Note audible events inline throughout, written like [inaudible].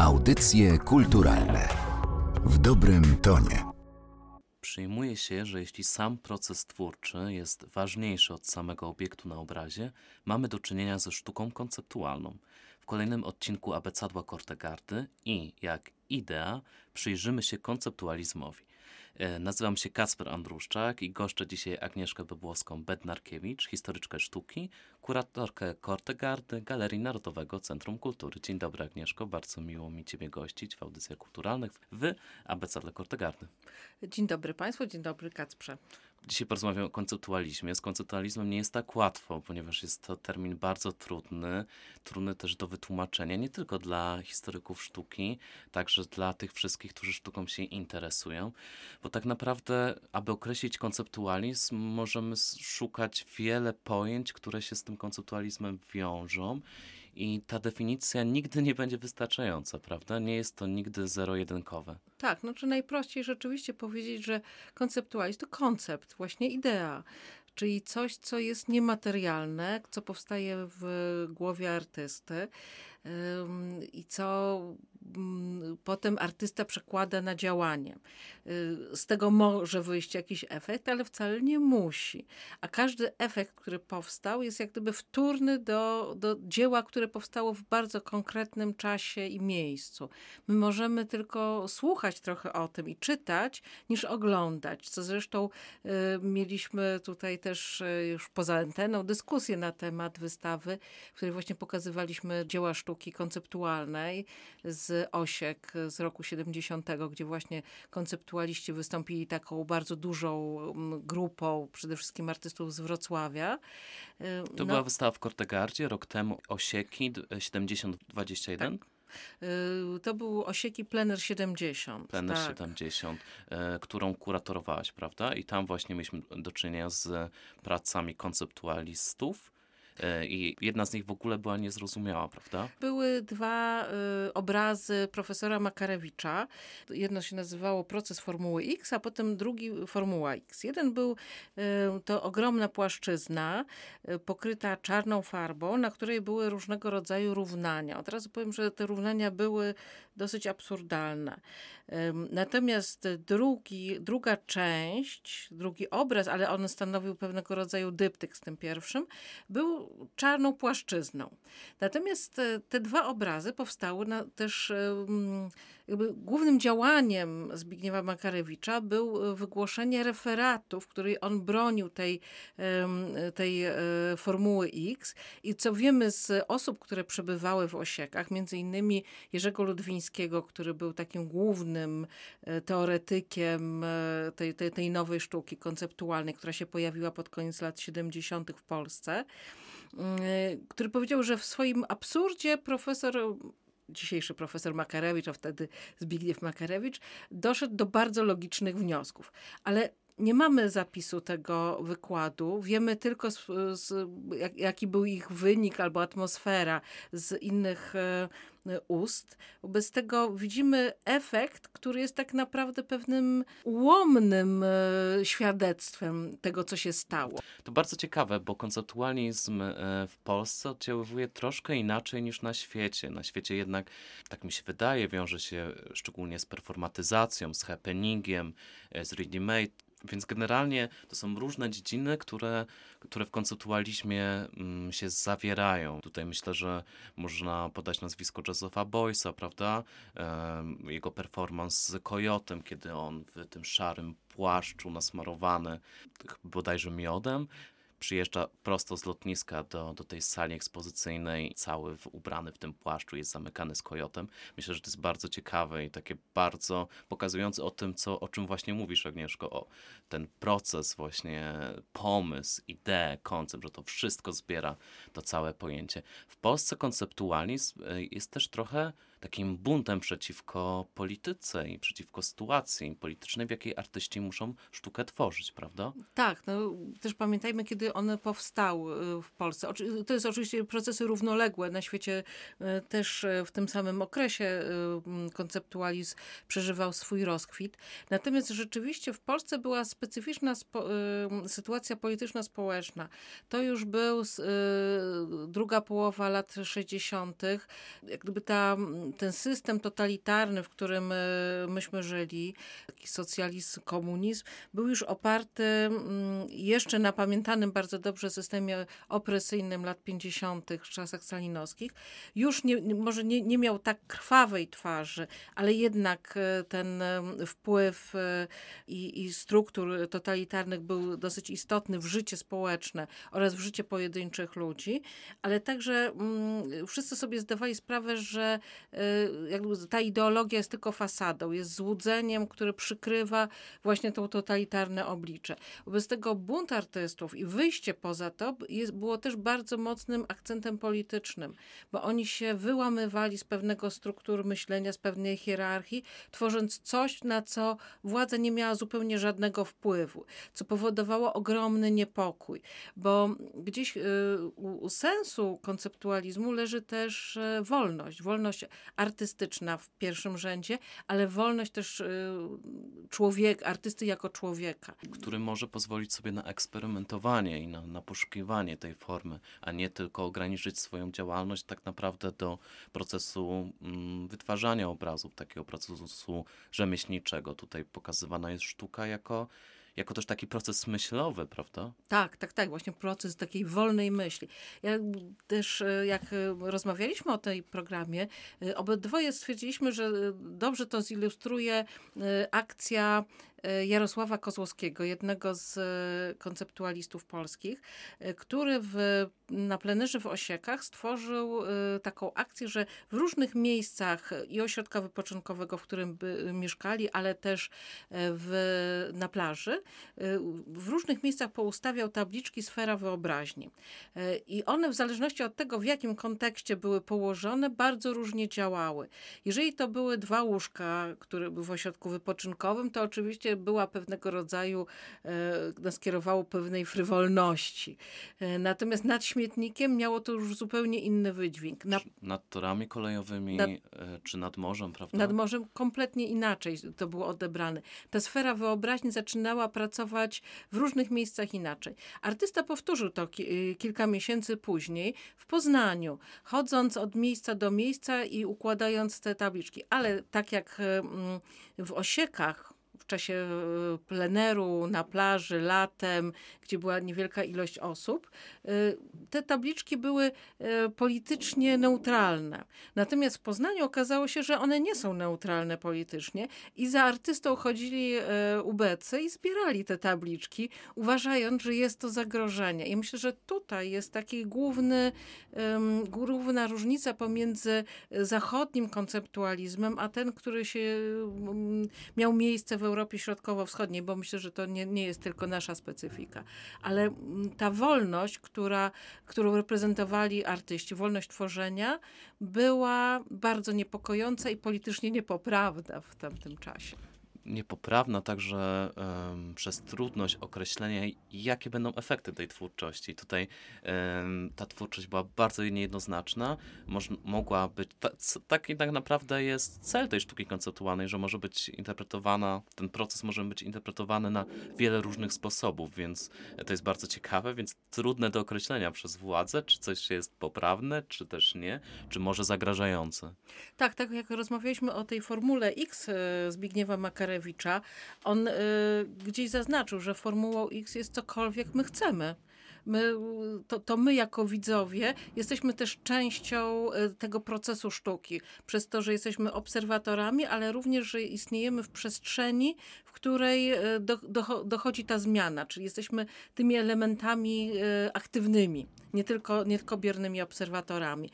Audycje kulturalne w dobrym tonie. Przyjmuje się, że jeśli sam proces twórczy jest ważniejszy od samego obiektu na obrazie, mamy do czynienia ze sztuką konceptualną. W kolejnym odcinku Abecadła Kortegardy i, jak idea, przyjrzymy się konceptualizmowi. E, Nazywam się Kasper Andruszczak i goszczę dzisiaj Agnieszkę Bobłowską-Bednarkiewicz, historyczkę sztuki, kuratorkę Kortegardy Galerii Narodowego Centrum Kultury. Dzień dobry Agnieszko, bardzo miło mi Ciebie gościć w audycjach kulturalnych w Abecadle Kortegardy. Dzień dobry Państwu, dzień dobry Kacprze. Dzisiaj porozmawiamy o konceptualizmie. Z konceptualizmem nie jest tak łatwo, ponieważ jest to termin bardzo trudny, trudny też do wytłumaczenia, nie tylko dla historyków sztuki, także dla tych wszystkich, którzy sztuką się interesują, bo tak naprawdę, aby określić konceptualizm, możemy szukać wiele pojęć, które się z tym konceptualizmem wiążą. I ta definicja nigdy nie będzie wystarczająca, prawda? Nie jest to nigdy zero-jedynkowe. Tak, no czy najprościej rzeczywiście powiedzieć, że konceptualizm to koncept, właśnie idea, czyli coś, co jest niematerialne, co powstaje w głowie artysty i co potem artysta przekłada na działanie. Y, z tego może wyjść jakiś efekt, ale wcale nie musi. A każdy efekt, który powstał, jest jak gdyby wtórny do, do dzieła, które powstało w bardzo konkretnym czasie i miejscu. My możemy tylko słuchać trochę o tym i czytać, niż oglądać, co zresztą y, mieliśmy tutaj też y, już poza anteną dyskusję na temat wystawy, w której właśnie pokazywaliśmy dzieła sztuki konceptualnej z Osiek z roku 70, gdzie właśnie konceptualiści wystąpili taką bardzo dużą mm, grupą, przede wszystkim artystów z Wrocławia. Y, To była wystawa w Kortegardzie rok temu, Osieki 7021. Tak. Y, To był Osieki Plener 70. Plener tak. 70, e, którą kuratorowałaś, prawda? I tam właśnie mieliśmy do czynienia z pracami konceptualistów. E, I jedna z nich w ogóle była niezrozumiała, prawda? Były dwa y, obrazy profesora Makarewicza. Jedno się nazywało Proces Formuły X, a potem drugi Formuła X. Jeden był y, to ogromna płaszczyzna y, pokryta czarną farbą, na której były różnego rodzaju równania. Od razu powiem, że te równania były dosyć absurdalne. Natomiast drugi, druga część, drugi obraz, ale on stanowił pewnego rodzaju dyptyk z tym pierwszym, był czarną płaszczyzną. Natomiast e, te dwa obrazy powstały na, też jakby głównym działaniem Zbigniewa Makarewicza był e, wygłoszenie referatu, w której on bronił tej, tej e, Formuły X i co wiemy z osób, które przebywały w Osiekach, między innymi Jerzego Ludwińskiego, który był takim głównym e, teoretykiem tej, tej, tej nowej sztuki konceptualnej, która się pojawiła pod koniec lat 70. w Polsce, mm, który powiedział, że w swoim absurdzie profesor dzisiejszy profesor Makarewicz, a wtedy Zbigniew Makarewicz, doszedł do bardzo logicznych wniosków. Ale nie mamy zapisu tego wykładu. Wiemy tylko, z, z, jak, jaki był ich wynik albo atmosfera z innych e, ust. Bez tego widzimy efekt, który jest tak naprawdę pewnym ułomnym e, świadectwem tego, co się stało. To bardzo ciekawe, bo konceptualizm e, w Polsce oddziaływuje troszkę inaczej niż na świecie. Na świecie jednak, tak mi się wydaje, wiąże się szczególnie z performatyzacją, z happeningiem, z ready-made. Więc generalnie to są różne dziedziny, które, które w konceptualizmie mm, się zawierają. Tutaj myślę, że można podać nazwisko Josepha Boyce'a, prawda? Jego performance z Kojotem, kiedy on w tym szarym płaszczu nasmarowany bodajże miodem przyjeżdża prosto z lotniska do, do tej sali ekspozycyjnej, cały w, ubrany w tym płaszczu, jest zamykany z kojotem. Myślę, że to jest bardzo ciekawe i takie bardzo pokazujące o tym, co, o czym właśnie mówisz, Agnieszko, o ten proces właśnie, pomysł, ideę, koncept, że to wszystko zbiera to całe pojęcie. W Polsce konceptualizm y, jest też trochę takim buntem przeciwko polityce i przeciwko sytuacji politycznej, w jakiej artyści muszą sztukę tworzyć, prawda? Tak, no też pamiętajmy, kiedy one powstały w Polsce. To jest oczywiście procesy równoległe. Na świecie też w tym samym okresie konceptualizm przeżywał swój rozkwit. Natomiast rzeczywiście w Polsce była specyficzna sytuacja polityczno-społeczna. To już był druga połowa lat 60. Jak gdyby ta, ten system totalitarny, w którym myśmy żyli, taki socjalizm, komunizm, był już oparty jeszcze na pamiętanym bardzo dobrze systemie opresyjnym lat 50. w czasach stalinowskich. Już nie, może nie, nie miał tak krwawej twarzy, ale jednak e, ten wpływ e, i, i struktur totalitarnych był dosyć istotny w życie społeczne oraz w życie pojedynczych ludzi, ale także mm, wszyscy sobie zdawali sprawę, że y, ta ideologia jest tylko fasadą, jest złudzeniem, które przykrywa właśnie to totalitarne oblicze. Wobec tego bunt artystów i wyjście poza to jest, było też bardzo mocnym akcentem politycznym, bo oni się wyłamywali z pewnego struktur myślenia, z pewnej hierarchii, tworząc coś, na co władza nie miała zupełnie żadnego wpływu, co powodowało ogromny niepokój, bo gdzieś y, u, sensu konceptualizmu leży też y, wolność, wolność artystyczna w pierwszym rzędzie, ale wolność też y, człowieka, artysty jako człowieka. Który może pozwolić sobie na eksperymentowanie i na, na poszukiwanie tej formy, a nie tylko ograniczyć swoją działalność tak naprawdę do procesu mm, wytwarzania obrazów, takiego procesu rzemieślniczego. Tutaj pokazywana jest sztuka jako jako też taki proces myślowy, prawda? Tak, tak, tak, właśnie proces takiej wolnej myśli. Ja też, e, jak e, rozmawialiśmy o tej programie, e, obydwoje stwierdziliśmy, że dobrze to zilustruje akcja Jarosława Kozłowskiego, jednego z konceptualistów polskich, który w, na plenerze w Osiekach stworzył taką akcję, że w różnych miejscach i ośrodka wypoczynkowego, w którym mieszkali, ale też w, na plaży, w różnych miejscach poustawiał tabliczki Sfera Wyobraźni. I one w zależności od tego, w jakim kontekście były położone, bardzo różnie działały. Jeżeli to były dwa łóżka, które były w ośrodku wypoczynkowym, to oczywiście była pewnego rodzaju, e, skierowało pewnej frywolności. E, natomiast nad śmietnikiem miało to już zupełnie inny wydźwięk. Na, nad torami kolejowymi, nad, e, czy nad morzem, prawda? Nad morzem kompletnie inaczej to było odebrane. Ta sfera wyobraźni zaczynała pracować w różnych miejscach inaczej. Artysta powtórzył to y, kilka miesięcy później w Poznaniu, chodząc od miejsca do miejsca i układając te tabliczki. Ale tak jak mm, w Osiekach, czasie e, pleneru, na plaży, latem, gdzie była niewielka ilość osób, e, te tabliczki były e, politycznie neutralne. Natomiast w Poznaniu okazało się, że one nie są neutralne politycznie i za artystą chodzili ubecy i zbierali te tabliczki, uważając, że jest to zagrożenie. I myślę, że tutaj jest taki główny, główna różnica pomiędzy zachodnim konceptualizmem, a ten, który się miał miejsce w Europie Europie Środkowo-Wschodniej, bo myślę, że to nie, nie jest tylko nasza specyfika, ale mm, ta wolność, która, którą reprezentowali artyści, wolność tworzenia, była bardzo niepokojąca i politycznie niepoprawna w tamtym czasie niepoprawna także um, przez trudność określenia, jakie będą efekty tej twórczości. Tutaj um, ta twórczość była bardzo niejednoznaczna. Moż, mogła być, ta, taki tak naprawdę jest cel tej sztuki konceptualnej, że może być interpretowana, ten proces może być interpretowany na wiele różnych sposobów, więc to jest bardzo ciekawe, więc trudne do określenia przez władzę, czy coś jest poprawne, czy też nie, czy może zagrażające. Tak, tak jak rozmawialiśmy o tej formule X e, Zbigniewa Makarewicza, on y, gdzieś zaznaczył, że Formułą X jest cokolwiek my chcemy. My, to, to my jako widzowie jesteśmy też częścią y, tego procesu sztuki, przez to, że jesteśmy obserwatorami, ale również, że istniejemy w przestrzeni, w której y, do, do, dochodzi ta zmiana, czyli jesteśmy tymi elementami y, aktywnymi, nie tylko, nie tylko biernymi obserwatorami.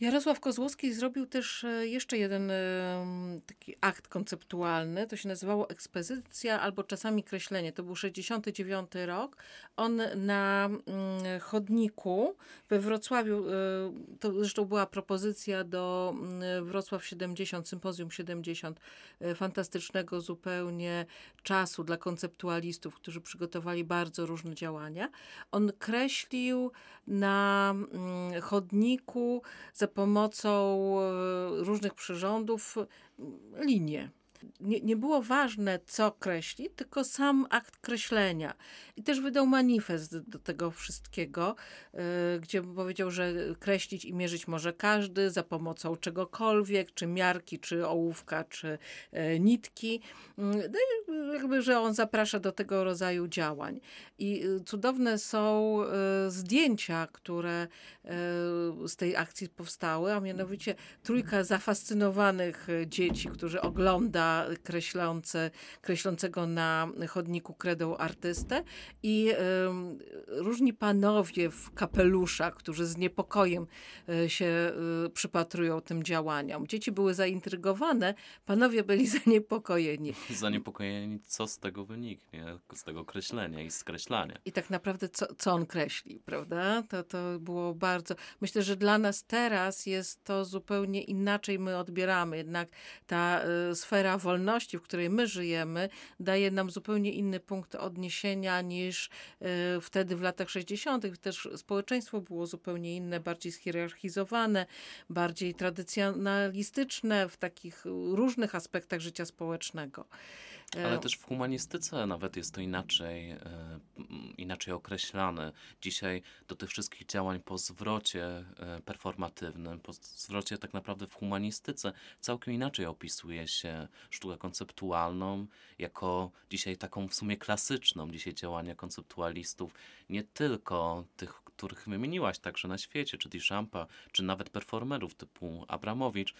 Jarosław Kozłowski zrobił też e, jeszcze jeden e, taki akt konceptualny. To się nazywało ekspozycja albo czasami kreślenie. To był 69 rok. On na mm, chodniku we Wrocławiu, e, to zresztą była propozycja do mm, Wrocław 70, Sympozjum 70, fantastycznego zupełnie czasu dla konceptualistów, którzy przygotowali bardzo różne działania. On kreślił na mm, chodniku za pomocą e, różnych przyrządów linie nie, nie było ważne, co kreśli, tylko sam akt kreślenia. I też wydał manifest do tego wszystkiego, yy, gdzie powiedział, że kreślić i mierzyć może każdy za pomocą czegokolwiek, czy miarki, czy ołówka, czy yy, nitki. Yy, jakby, że on zaprasza do tego rodzaju działań. I cudowne są zdjęcia, które z tej akcji powstały, a mianowicie trójka zafascynowanych dzieci, którzy ogląda kreślące, kreślącego na chodniku kredą artystę i różni panowie w kapeluszach, którzy z niepokojem y, się y, przypatrują tym działaniom. Dzieci były zaintrygowane, panowie byli [laughs] zaniepokojeni. Zaniepokojeni, co z tego wyniknie, z tego kreślenia i skreślania. I tak naprawdę, co, co on kreśli, prawda? To, to było bardzo... Myślę, że dla nas teraz jest to zupełnie inaczej my odbieramy. Jednak ta y, sfera wolności, w której my żyjemy, daje nam zupełnie inny punkt odniesienia niż y, wtedy w latach 60. Też społeczeństwo było zupełnie inne, bardziej schierarchizowane, bardziej tradycjonalistyczne w takich różnych aspektach życia społecznego. Ale e, też w humanistyce nawet jest to inaczej, e, inaczej określane. Dzisiaj do tych wszystkich działań po zwrocie e, performatywnym, po zwrocie tak naprawdę w humanistyce całkiem inaczej opisuje się sztukę konceptualną jako dzisiaj taką w sumie klasyczną. Dzisiaj działania konceptualistów, nie tylko tych których wymieniłaś także na świecie, czy Duchampa, czy nawet performerów typu Abramowicz,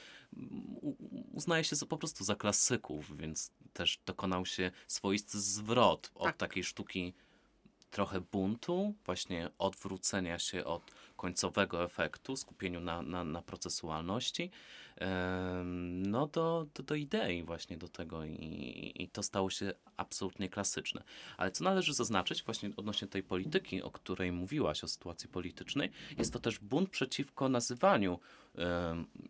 uznaje się po prostu za klasyków, więc też dokonał się swoisty zwrot od tak. takiej sztuki trochę buntu, właśnie odwrócenia się od końcowego efektu, skupieniu na, na, na procesualności, no do, do, do idei właśnie do tego i, i to stało się absolutnie klasyczne. Ale co należy zaznaczyć właśnie odnośnie tej polityki, o której mówiłaś, o sytuacji politycznej, jest to też bunt przeciwko nazywaniu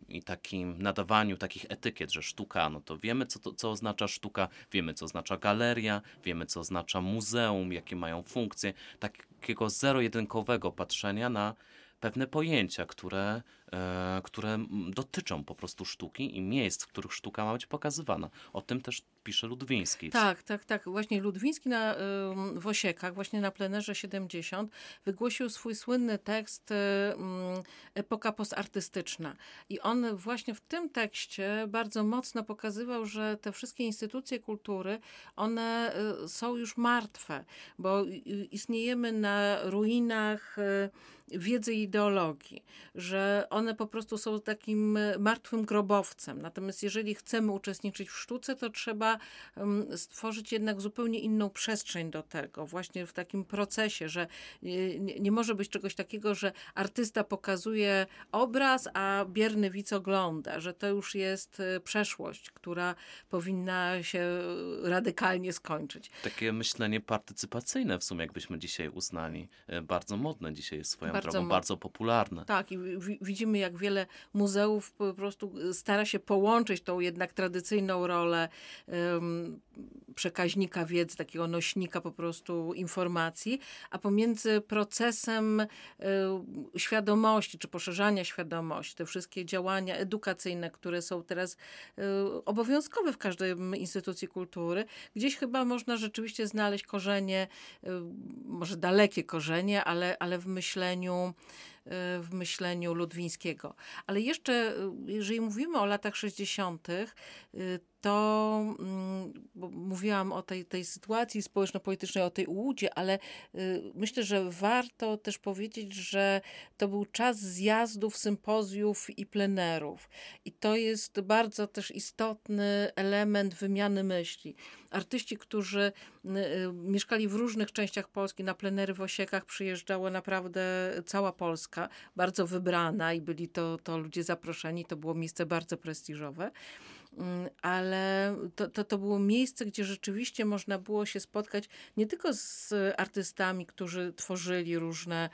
i takim nadawaniu takich etykiet, że sztuka, no to wiemy, co, to, co oznacza sztuka, wiemy, co oznacza galeria, wiemy, co oznacza muzeum, jakie mają funkcje, takiego zero-jedynkowego patrzenia na pewne pojęcia, które które dotyczą po prostu sztuki i miejsc, w których sztuka ma być pokazywana. O tym też pisze Ludwiński. Tak, tak, tak. Właśnie Ludwiński na, w Osiekach, właśnie na plenerze 70, wygłosił swój słynny tekst Epoka postartystyczna. I on właśnie w tym tekście bardzo mocno pokazywał, że te wszystkie instytucje kultury, one y, są już martwe, bo istniejemy na ruinach y, wiedzy i ideologii, że one po prostu są takim e, martwym grobowcem. Natomiast jeżeli chcemy uczestniczyć w sztuce, to trzeba stworzyć jednak zupełnie inną przestrzeń do tego, właśnie w takim procesie, że nie, nie może być czegoś takiego, że artysta pokazuje obraz, a bierny widz ogląda, że to już jest e, przeszłość, która powinna się radykalnie skończyć. Takie myślenie partycypacyjne w sumie, jakbyśmy dzisiaj uznali. E, bardzo modne dzisiaj jest swoją bardzo drogą, bardzo popularne. Tak, i widzimy widzimy, jak wiele muzeów po prostu stara się połączyć tą jednak tradycyjną rolę um, przekaźnika wiedzy, takiego nośnika po prostu informacji, a pomiędzy procesem y, świadomości, czy poszerzania świadomości, te wszystkie działania edukacyjne, które są teraz y, obowiązkowe w każdej instytucji kultury, gdzieś chyba można rzeczywiście znaleźć korzenie, y, może dalekie korzenie, ale, ale w myśleniu w myśleniu Ludwińskiego. Ale jeszcze, jeżeli mówimy o latach 60., to mm, mówiłam o tej, tej sytuacji społeczno-politycznej, o tej ułudzie, ale y, myślę, że warto też powiedzieć, że to był czas zjazdów, sympozjów i plenerów. I to jest bardzo też istotny element wymiany myśli. Artyści, którzy y, y, mieszkali w różnych częściach Polski, na plenery w Osiekach przyjeżdżała naprawdę cała Polska, bardzo wybrana i byli to, to ludzie zaproszeni. To było miejsce bardzo prestiżowe. Mm, ale to, to, to było miejsce, gdzie rzeczywiście można było się spotkać nie tylko z artystami, którzy tworzyli różne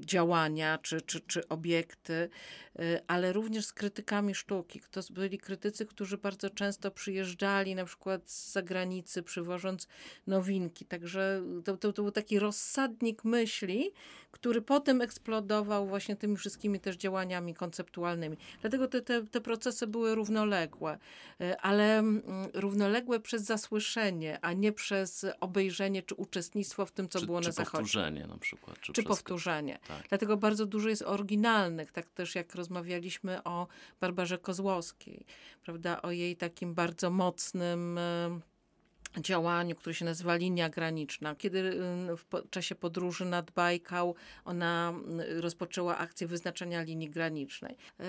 działania czy, czy, czy obiekty, y, ale również z krytykami sztuki. To byli krytycy, którzy bardzo często przyjeżdżali na przykład z zagranicy, przywożąc nowinki. Także to, to, to był taki rozsadnik myśli, który potem eksplodował właśnie tymi wszystkimi też działaniami konceptualnymi. Dlatego te, te, te procesy były równoległe, e, ale mm, równoległe przez zasłyszenie, a nie przez obejrzenie czy uczestnictwo w tym, co czy, było czy na zachodzie. powtórzenie na przykład. Czy, czy powtórzenie. Tak. Dlatego bardzo dużo jest oryginalnych, tak też jak rozmawialiśmy o Barbarze Kozłowskiej, prawda, o jej takim bardzo mocnym działaniu, które się nazywa linia graniczna. Kiedy y, w czasie podróży nad Bajkał ona y, rozpoczęła akcję wyznaczenia linii granicznej. Y,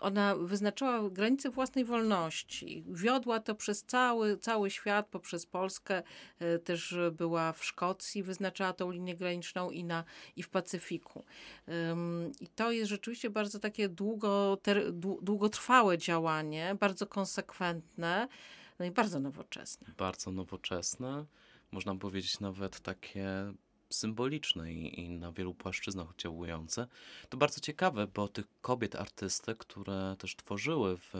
ona wyznaczała granice własnej wolności. Wiodła to przez cały, cały świat, poprzez Polskę. Też była w Szkocji, wyznaczała tą linię graniczną i, na, i w Pacyfiku. I to jest rzeczywiście bardzo takie długo, długotrwałe działanie, bardzo konsekwentne. No i bardzo nowoczesne. Bardzo nowoczesne, można powiedzieć nawet takie symboliczne i, i, na wielu płaszczyznach oddziałujące. To bardzo ciekawe, bo tych kobiet artystek, które też tworzyły w,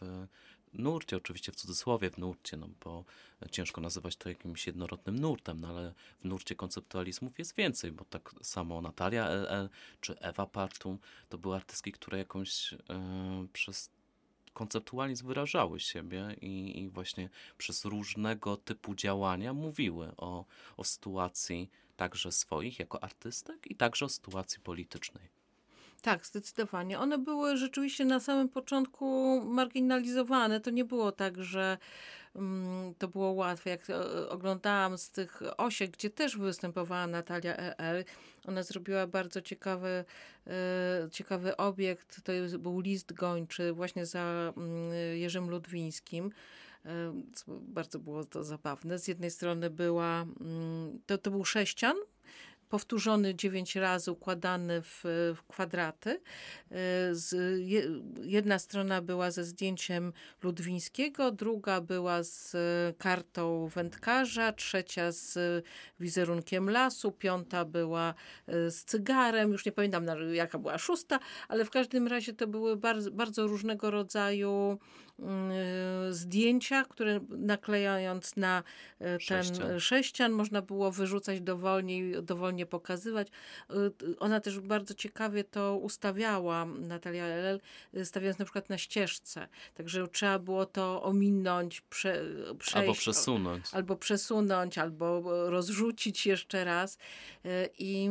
w nurcie, oczywiście w cudzysłowie w nurcie, no bo ciężko nazywać to jakimś jednorodnym nurtem, no ale w nurcie konceptualizmów jest więcej, bo tak samo Natalia LL czy Ewa Partum to były artystki, które jakąś y, przez konceptualizm wyrażały siebie i, i, właśnie przez różnego typu działania mówiły o, o sytuacji także swoich jako artystek i także o sytuacji politycznej. Tak, zdecydowanie. One były rzeczywiście na samym początku marginalizowane. To nie było tak, że um, to było łatwe. Jak e, oglądałam z tych osiek, gdzie też występowała Natalia E.L., ona zrobiła bardzo ciekawy, e, ciekawy obiekt. To był list gończy właśnie za mm, Jerzym Ludwińskim. E, bardzo było to zabawne. Z jednej strony była, mm, to, to był sześcian, powtórzony dziewięć razy, układany w, w kwadraty. E, z, jedna strona była ze zdjęciem Ludwińskiego, druga była z kartą wędkarza, trzecia z wizerunkiem lasu, piąta była e, z cygarem, już nie pamiętam jaka była szósta, ale w każdym razie to były bardzo, bardzo różnego rodzaju Y, zdjęcia, które naklejając na y, ten sześcian. sześcian można było wyrzucać dowolnie, dowolnie pokazywać. Y, ona też bardzo ciekawie to ustawiała, Natalia LL, stawiając na przykład na ścieżce. Także trzeba było to ominąć, prze, przejść. Albo przesunąć. Albo przesunąć, albo rozrzucić jeszcze raz. I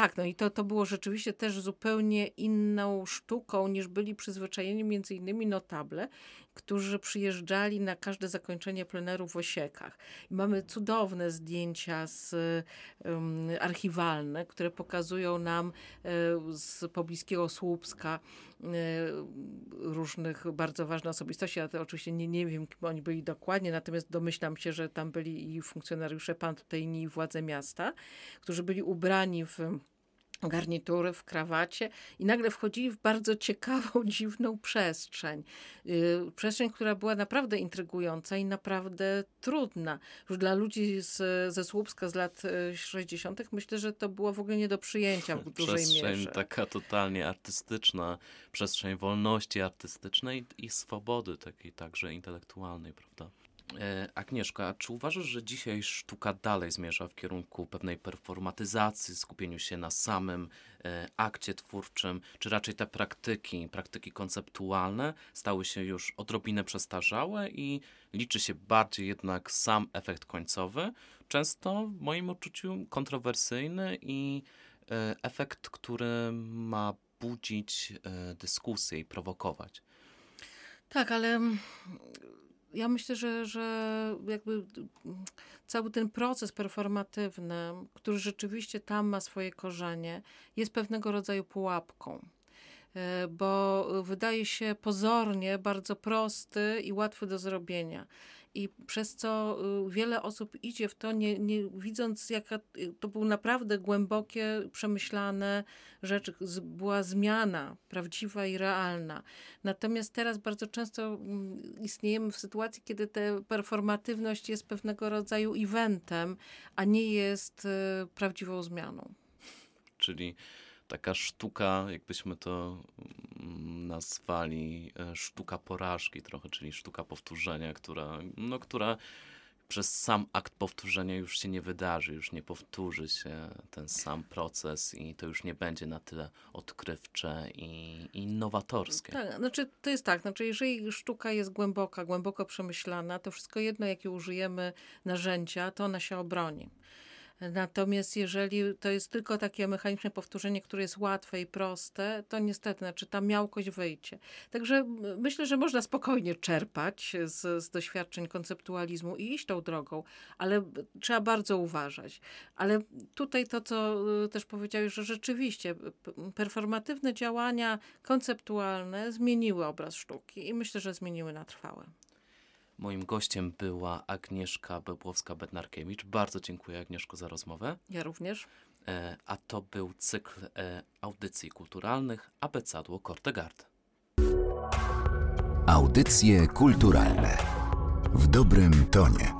tak, no i to, to było rzeczywiście też zupełnie inną sztuką niż byli przyzwyczajeni między innymi notable, którzy przyjeżdżali na każde zakończenie pleneru w Osiekach. I mamy cudowne zdjęcia z, um, archiwalne, które pokazują nam um, z pobliskiego Słupska um, różnych bardzo ważnych osobistości. Ja to oczywiście nie, nie wiem, kim oni byli dokładnie, natomiast domyślam się, że tam byli i funkcjonariusze pantyjni i władze miasta, którzy byli ubrani w garnitury, w krawacie i nagle wchodzili w bardzo ciekawą, [laughs] dziwną przestrzeń. Yy, przestrzeń, która była naprawdę intrygująca i naprawdę trudna. Już dla ludzi z, ze Słupska z lat 60. Y, myślę, że to było w ogóle nie do przyjęcia w [laughs] dużej przestrzeń mierze. taka totalnie artystyczna, przestrzeń wolności artystycznej i swobody takiej także intelektualnej, prawda? E, Agnieszka, czy uważasz, że dzisiaj sztuka dalej zmierza w kierunku pewnej performatyzacji, skupieniu się na samym e, akcie twórczym, czy raczej te praktyki, praktyki konceptualne stały się już odrobinę przestarzałe i liczy się bardziej jednak sam efekt końcowy, często w moim odczuciu kontrowersyjny i e, efekt, który ma budzić dyskusję i prowokować? Tak, ale ja myślę, że, że jakby cały ten proces performatywny, który rzeczywiście tam ma swoje korzenie, jest pewnego rodzaju pułapką. E, bo wydaje się pozornie bardzo prosty i łatwy do zrobienia i przez co y, wiele osób idzie w to, nie, nie widząc, jaka y, to były naprawdę głębokie, przemyślane rzeczy. Była zmiana prawdziwa i realna. Natomiast teraz bardzo często mm, istniejemy w sytuacji, kiedy ta performatywność jest pewnego rodzaju eventem, a nie jest y, prawdziwą zmianą. Czyli taka sztuka, jakbyśmy to mm, nazwali, e, sztuka porażki trochę, czyli sztuka powtórzenia, która, no, która przez sam akt powtórzenia już się nie wydarzy, już nie powtórzy się ten sam proces i to już nie będzie na tyle odkrywcze i, innowatorskie. Tak, znaczy to jest tak, znaczy jeżeli sztuka jest głęboka, głęboko przemyślana, to wszystko jedno, jakie użyjemy narzędzia, to ona się obroni. Natomiast jeżeli to jest tylko takie mechaniczne powtórzenie, które jest łatwe i proste, to niestety, znaczy ta miałkość wyjdzie. Także myślę, że można spokojnie czerpać z, z doświadczeń konceptualizmu i iść tą drogą, ale trzeba bardzo uważać. Ale tutaj to, co y, też powiedziałeś, że rzeczywiście performatywne działania konceptualne zmieniły obraz sztuki i myślę, że zmieniły na trwałe. Moim gościem była Agnieszka Bełbłowska-Bednarkiewicz. Bardzo dziękuję Agnieszko za rozmowę. Ja również. E, a to był cykl e, audycji kulturalnych Abecadło Kortegard. Audycje kulturalne w dobrym tonie.